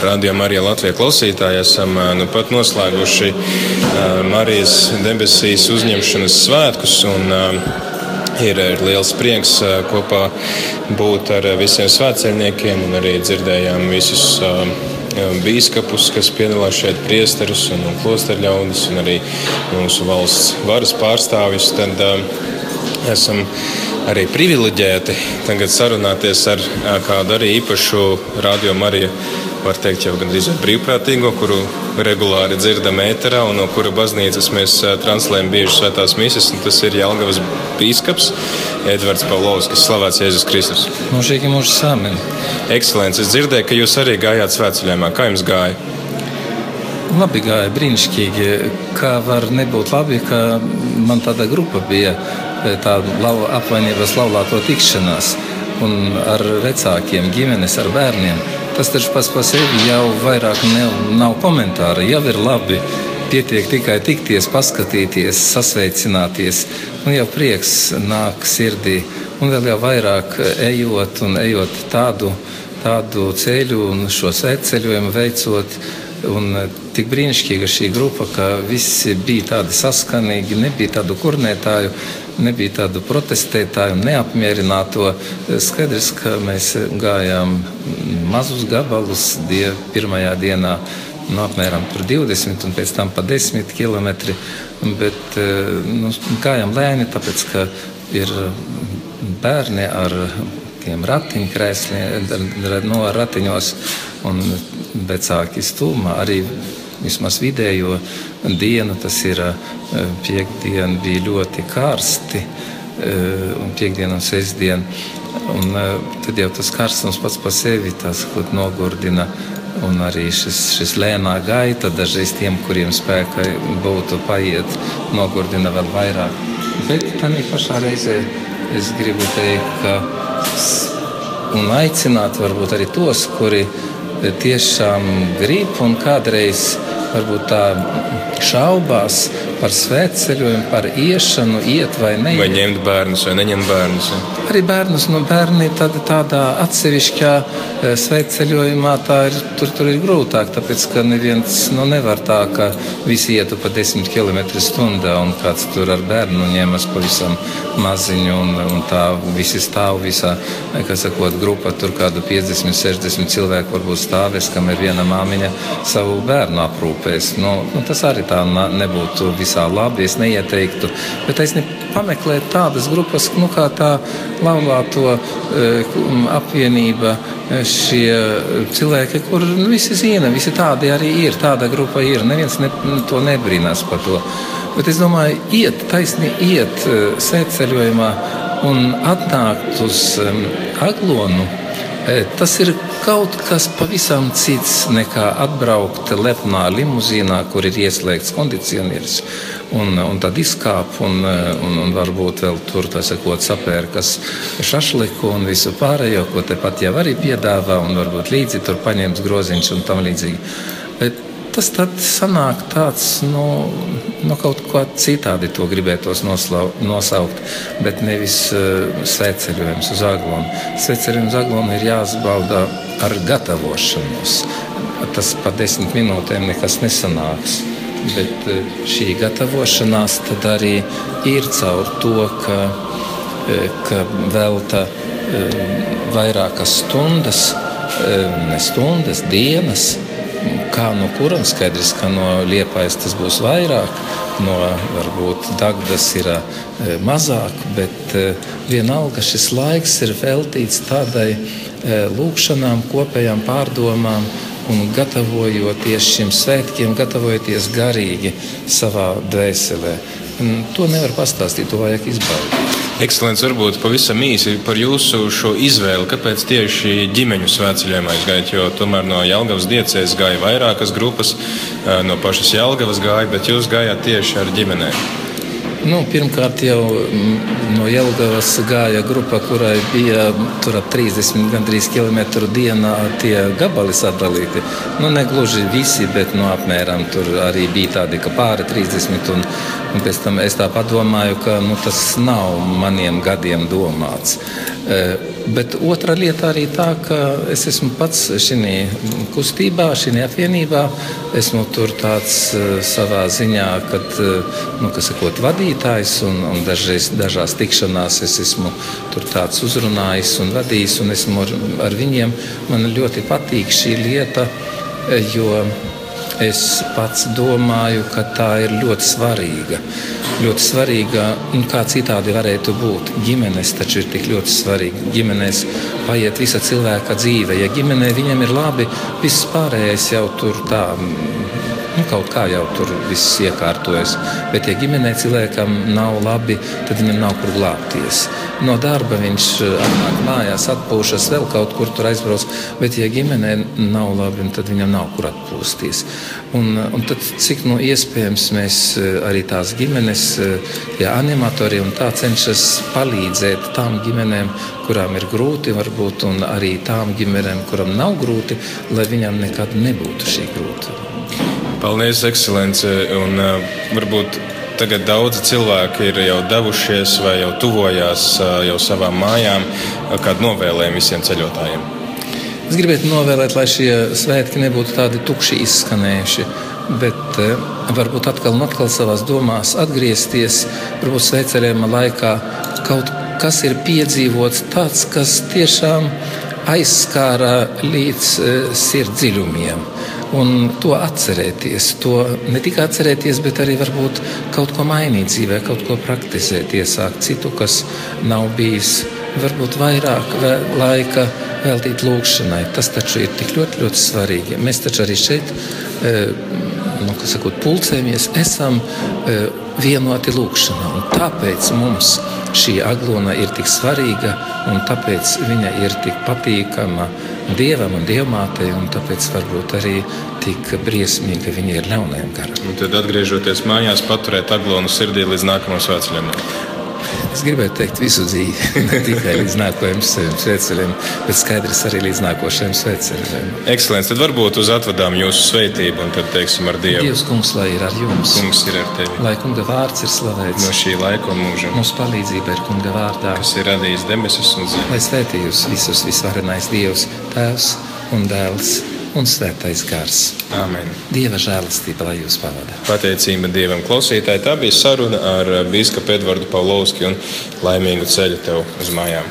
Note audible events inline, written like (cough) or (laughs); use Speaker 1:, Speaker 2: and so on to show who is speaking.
Speaker 1: Radio Marija Latvijas klausītāji. Esam nu pat noslēguši Marijas debesīs uzņemšanas svētkus. Un, Ir, ir liels prieks kopā būt ar visiem svētceļniekiem un arī dzirdējām visus bīskapus, kas piedalās šeit, priesterus un, un klosterļaudis, un arī mūsu valsts varas pārstāvis. Tad uh, esam arī privileģēti tagad sarunāties ar kādu arī īpašu radio Mariju. Var teikt, jau gandrīz brīvprātīgo, kuru regulāri dzirdam ēterā, un no kura baznīcas mēs translējam bieži svētās misijas. Tas ir Jālgavas bīskaps Edvards Pavlovskis, slavēts Jēzus Kristus.
Speaker 2: Mūžīgi mūžs sāmen.
Speaker 1: Ekscelents, es dzirdēju, ka jūs arī gājāt svētceļojumā. Kā jums gāja?
Speaker 2: Labi gāja, brīnišķīgi. Kā var nebūt labi, ka man tāda grupa bija tāda apvainības laulāto tikšanās un ar vecākiem, ģimenes, ar bērniem. Tas taču pats par sevi jau vairāk ne, nav komentāra. Jau ir labi, pietiek tikai tikties, paskatīties, sasveicināties. Un jau prieks nāk sirdī. Un vēl jau vairāk ejot un ejot tādu, tādu ceļu un šo sēdceļojumu veicot. Un tik brīnišķīga šī grupa, ka visi bija tādi saskanīgi, nebija tādu kurnētāju, nebija tādu protestētāju, neapmierināto. Skaidrs, ka mēs gājām mazus gabalus die, pirmajā dienā. Nu, apmēram 20 un pēc tam pa 10 km. Bet nu, gājām lēni, tāpēc ka ir bērni ar tiem ratiņkrēsliem, no ratiņos un vecāki stūmā arī vismaz vidējo dienu, tas ir piekdiena, bija ļoti karsti, un piekdiena un sestdiena. Un, tad jau tas karstums pats par sevi tas, nogurdina. Un arī šis, šis lēnā gaita dažreiz tiem, kuriem spēka būtu paiet, nogurdina vēl vairāk. Bet tā pašā reizē es gribu teikt, ka un aicināt varbūt arī tos, kuri tiešām grib un kādreiz varbūt tā šaubās par svētceļojumu, par iešanu, iet vai neiet.
Speaker 1: Vai ņemt bērnus vai neņemt bērnus. Ja?
Speaker 2: Arī bērnus, nu bērni tad, tādā atsevišķā e, svētceļojumā tā ir, tur, tur ir grūtāk, tāpēc, ka neviens nu, nevar tā, ka visi ietu pa 10 km stundā un kāds tur ar bērnu ņemas pavisam maziņu un, un tā visi stāv visā, kas sakot, grupa tur kādu 50, 60 cilvēku varbūt stāvēs, kam ir viena māmiņa savu bērnu aprūpēs. Nu, nu, tas arī tā nebūtu visā labi. Es neieteiktu, bet es pameklēju tādas grupas, nu, kā tā laulāto e, apvienība. E, šie cilvēki, kur nu, visi zina, visi tādi arī ir. Tāda grupa ir. Neviens ne, to nebrīnās par to. Bet es domāju, iet, taisni iet e, sēdceļojumā un atnākt uz um, aglonu. Tas ir kaut kas pavisam cits nekā atbraukt lepnā limuzīnā, kur ir ieslēgts kondicionieris. Un, un tad izkāp, un, un, un varbūt vēl tur sakot, sapērkas šašliku un visu pārējo, ko tepat jau arī piedāvā, un varbūt līdzi tur paņems groziņš un tam līdzīgi. Bet tas tad sanāk tāds, nu, nu kaut kā citādi to gribētos noslau, nosaukt, bet nevis uh, sveceļojums uz aglonu. Sveceļojums uz aglonu ir jāsbalda ar gatavošanos. Tas pa desmit minūtēm nekas nesanāks. Bet uh, šī gatavošanās arī ir caur to, ka, uh, ka velta vairākas stundas, ne stundas, dienas Kā no kuram skaidrs, ka no liepais tas būs vairāk, no varbūt Dagdas ir e, mazāk, bet e, vienalga šis laiks ir veltīts tādai e, lūkšanām, kopējām pārdomām un gatavojoties šiem svētkiem, gatavojoties garīgi savā dvēselē. To nevar pastāstīt, to vajag izbaudīt.
Speaker 1: Ekscelents, varbūt pavisam īsi par jūsu izvēli. Kāpēc tieši ģimeņu svētceļojumā jūs gājat? Jo tomēr no Jālgavas diecēs gāja vairākas grupas, no pašas Jālgavas gāja, bet jūs gājāt tieši ar ģimenēm.
Speaker 2: Nu, pirmkārt, jau no Jelgavas gāja grupa, kurai bija tur ap 30 gandrīz km dienā tie gabali sadalīti. Nu, ne gluži visi, bet nu, apmēram tur arī bija tādi, ka pāri 30. Un, un pēc tam es tā padomāju, ka nu, tas nav maniem gadiem domāts. Bet otra lieta arī tā, ka es esmu pats šajā kustībā, šajā apvienībā. Esmu tur tāds savā ziņā, kad, nu, sakot, vadītājs un, un dažreiz, dažās tikšanās es esmu tur tāds uzrunājis un vadījis. Un esmu ar, ar viņiem. Man ļoti patīk šī lieta, jo es pats domāju, ka tā ir ļoti svarīga ļoti svarīga. Kā citādi varētu būt? Ģimenes taču ir tik ļoti svarīga. Ģimenēs paiet visa cilvēka dzīve. Ja ģimenē viņam ir labi, viss pārējais jau tur tā nu, kaut kā jau tur viss iekārtojas. Bet, ja ģimenē cilvēkam nav labi, tad viņam nav kur glābties. No darba viņš eh, atnāk mājās, atpūšas, vēl kaut kur tur aizbrauc. Bet, ja ģimenē nav labi, tad viņam nav kur atpūsties. Un, un tad, cik nu, iespējams mēs eh, arī tās ģimenes, eh, tie animatori un tā cenšas palīdzēt tām ģimenēm, kurām ir grūti, varbūt, arī tām ģimenēm, kurām nav grūti, lai viņām nekad nebūtu šī grūtība.
Speaker 1: Paldies, ekscelence. Un, uh, varbūt tagad daudzi cilvēki ir jau devušies vai jau tuvojās uh, jau savām mājām. Kādu novēlējumu visiem ceļotājiem?
Speaker 2: Es gribētu novēlēt, lai šie svētki nebūtu tādi tukši izskanējuši. Bet uh, varbūt atkal un atkal savā domās atgriezties, varbūt sveicerējuma laikā kaut kas ir piedzīvots tāds, kas tiešām aizskāra līdz uh, sirds dziļumiem. Un to atcerēties, to ne tikai atcerēties, bet arī varbūt kaut ko mainīt dzīvē, kaut ko praktizēt, iesākt citu, kas nav bijis. Varbūt vairāk laika veltīt lūgšanai. Tas taču ir tik ļoti, ļoti svarīgi. Mēs taču arī šeit, eh, nu, sakot, pulcējamies, esam eh, vienoti lūgšanā. Tāpēc mums šī aglona ir tik svarīga un tāpēc viņa ir tik patīkama dievam un dievmātei, un tāpēc varbūt arī tik briesmīgi, ka viņi ir ļaunajam garam.
Speaker 1: Un tad, atgriežoties mājās, paturēt aglonu sirdī līdz nākamajam svētceļam.
Speaker 2: Es gribētu teikt, visu dzīvi, (laughs) ne tikai līdz nākamajam svētceļam, bet skaidrs arī līdz nākošajam svētceļam.
Speaker 1: Ekscelents, tad varbūt uz atvadām jūsu svētību un tad teiksim ar Dievu.
Speaker 2: Dievs, kungs, lai ir ar jums.
Speaker 1: Kungs ir ar tevi.
Speaker 2: Lai kunga vārds ir slavēts.
Speaker 1: No šī laika un mūža.
Speaker 2: Mūsu palīdzība ir kunga vārdā.
Speaker 1: Kas ir radījis debesis un zemi.
Speaker 2: Lai svētī jūs visus visvarenais Dievs, Tēvs un Dēls un Svētais Gars.
Speaker 1: Amen.
Speaker 2: Dieva žēlastība, lai jūs pavadītu.
Speaker 1: Pateicība Dievam, klausītāji. Tā bija saruna ar Bīskapu Edvardu Pavlovski un laimīgu ceļu tev uz mājām.